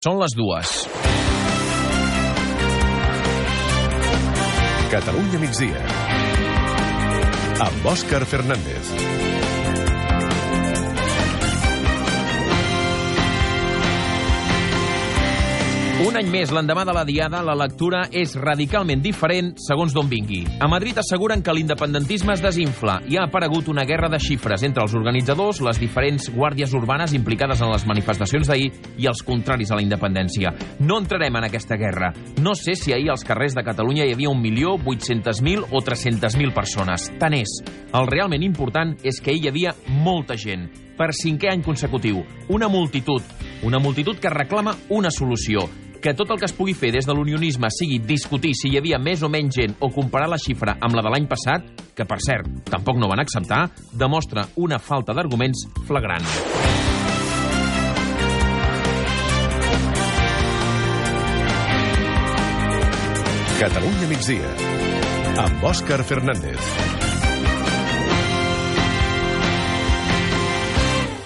Són les dues. Catalunya migdia. Amb Òscar Fernández. Un any més, l'endemà de la Diada, la lectura és radicalment diferent segons d'on vingui. A Madrid asseguren que l'independentisme es desinfla i ha aparegut una guerra de xifres entre els organitzadors, les diferents guàrdies urbanes implicades en les manifestacions d'ahir i els contraris a la independència. No entrarem en aquesta guerra. No sé si ahir als carrers de Catalunya hi havia 1.800.000 o 300.000 persones. Tant és. El realment important és que hi havia molta gent per cinquè any consecutiu. Una multitud. Una multitud que reclama una solució que tot el que es pugui fer des de l'unionisme sigui discutir si hi havia més o menys gent o comparar la xifra amb la de l'any passat, que per cert tampoc no van acceptar, demostra una falta d'arguments flagrant. Catalunya migdia. Amb Òscar Fernández.